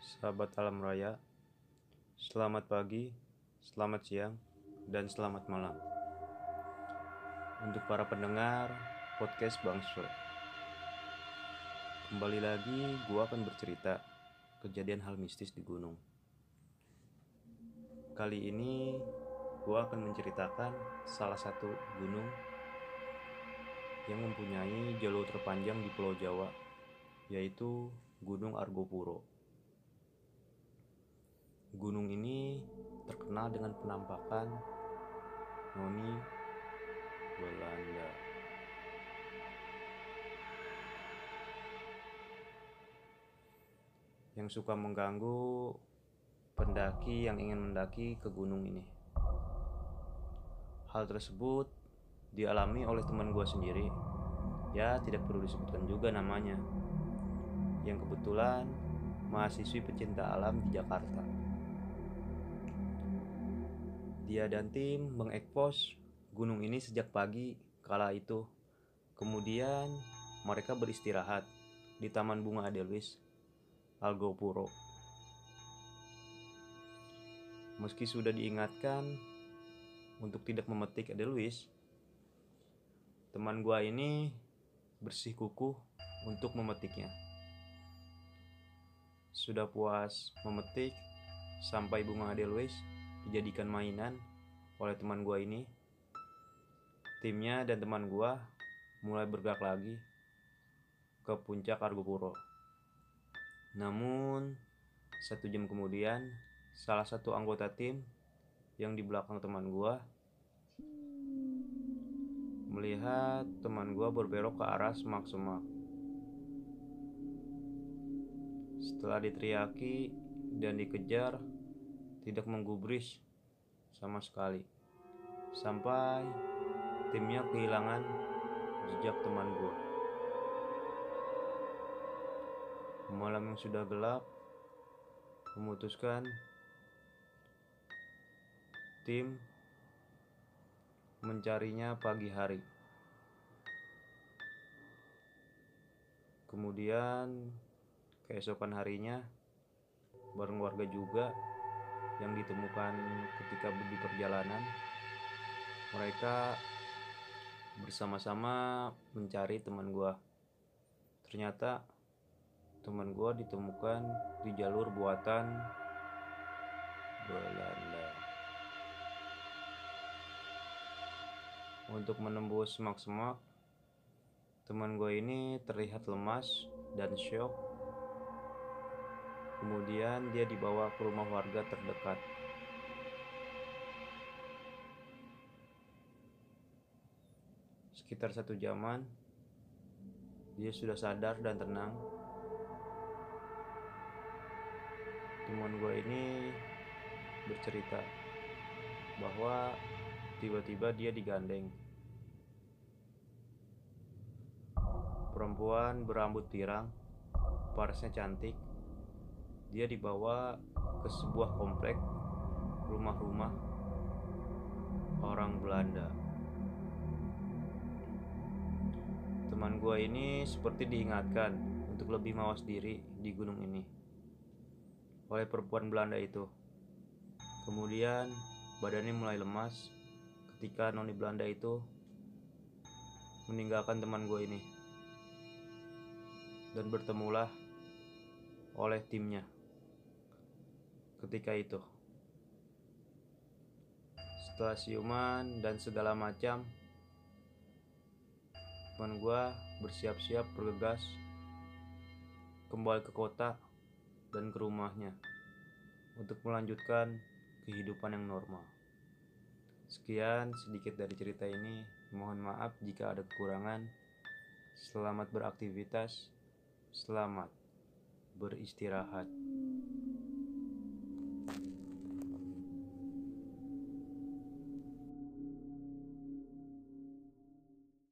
sahabat alam raya. Selamat pagi, selamat siang, dan selamat malam. Untuk para pendengar podcast Bang Swe. Kembali lagi, gua akan bercerita kejadian hal mistis di gunung. Kali ini, gua akan menceritakan salah satu gunung yang mempunyai jalur terpanjang di Pulau Jawa, yaitu Gunung Argopuro. Gunung ini terkenal dengan penampakan noni Belanda. Yang suka mengganggu pendaki yang ingin mendaki ke gunung ini. Hal tersebut dialami oleh teman gue sendiri. Ya, tidak perlu disebutkan juga namanya. Yang kebetulan mahasiswi pecinta alam di Jakarta. Dia dan tim mengekspos gunung ini sejak pagi kala itu. Kemudian mereka beristirahat di Taman Bunga Adelwis, Algopuro. Meski sudah diingatkan untuk tidak memetik Adelwis, teman gua ini bersih kukuh untuk memetiknya. Sudah puas memetik sampai bunga Adelwis dijadikan mainan oleh teman gua ini. Timnya dan teman gua mulai bergerak lagi ke puncak Argopuro. Namun, satu jam kemudian, salah satu anggota tim yang di belakang teman gua melihat teman gua berbelok ke arah semak-semak. Setelah diteriaki dan dikejar, tidak menggubris sama sekali. Sampai timnya kehilangan jejak teman gue. Malam yang sudah gelap, memutuskan tim mencarinya pagi hari. Kemudian keesokan harinya bareng warga juga yang ditemukan ketika di perjalanan mereka bersama-sama mencari teman gua. Ternyata teman gua ditemukan di jalur buatan Belanda. Untuk menembus semak-semak teman gue ini terlihat lemas dan syok Kemudian dia dibawa ke rumah warga terdekat. Sekitar satu jaman, dia sudah sadar dan tenang. Teman gue ini bercerita bahwa tiba-tiba dia digandeng. Perempuan berambut pirang, parasnya cantik, dia dibawa ke sebuah komplek rumah-rumah orang Belanda. Teman gua ini seperti diingatkan untuk lebih mawas diri di gunung ini oleh perempuan Belanda itu. Kemudian badannya mulai lemas ketika noni Belanda itu meninggalkan teman gue ini dan bertemulah oleh timnya ketika itu. Setelah siuman dan segala macam, teman gue bersiap-siap bergegas kembali ke kota dan ke rumahnya untuk melanjutkan kehidupan yang normal. Sekian sedikit dari cerita ini. Mohon maaf jika ada kekurangan. Selamat beraktivitas. Selamat beristirahat. Thank you.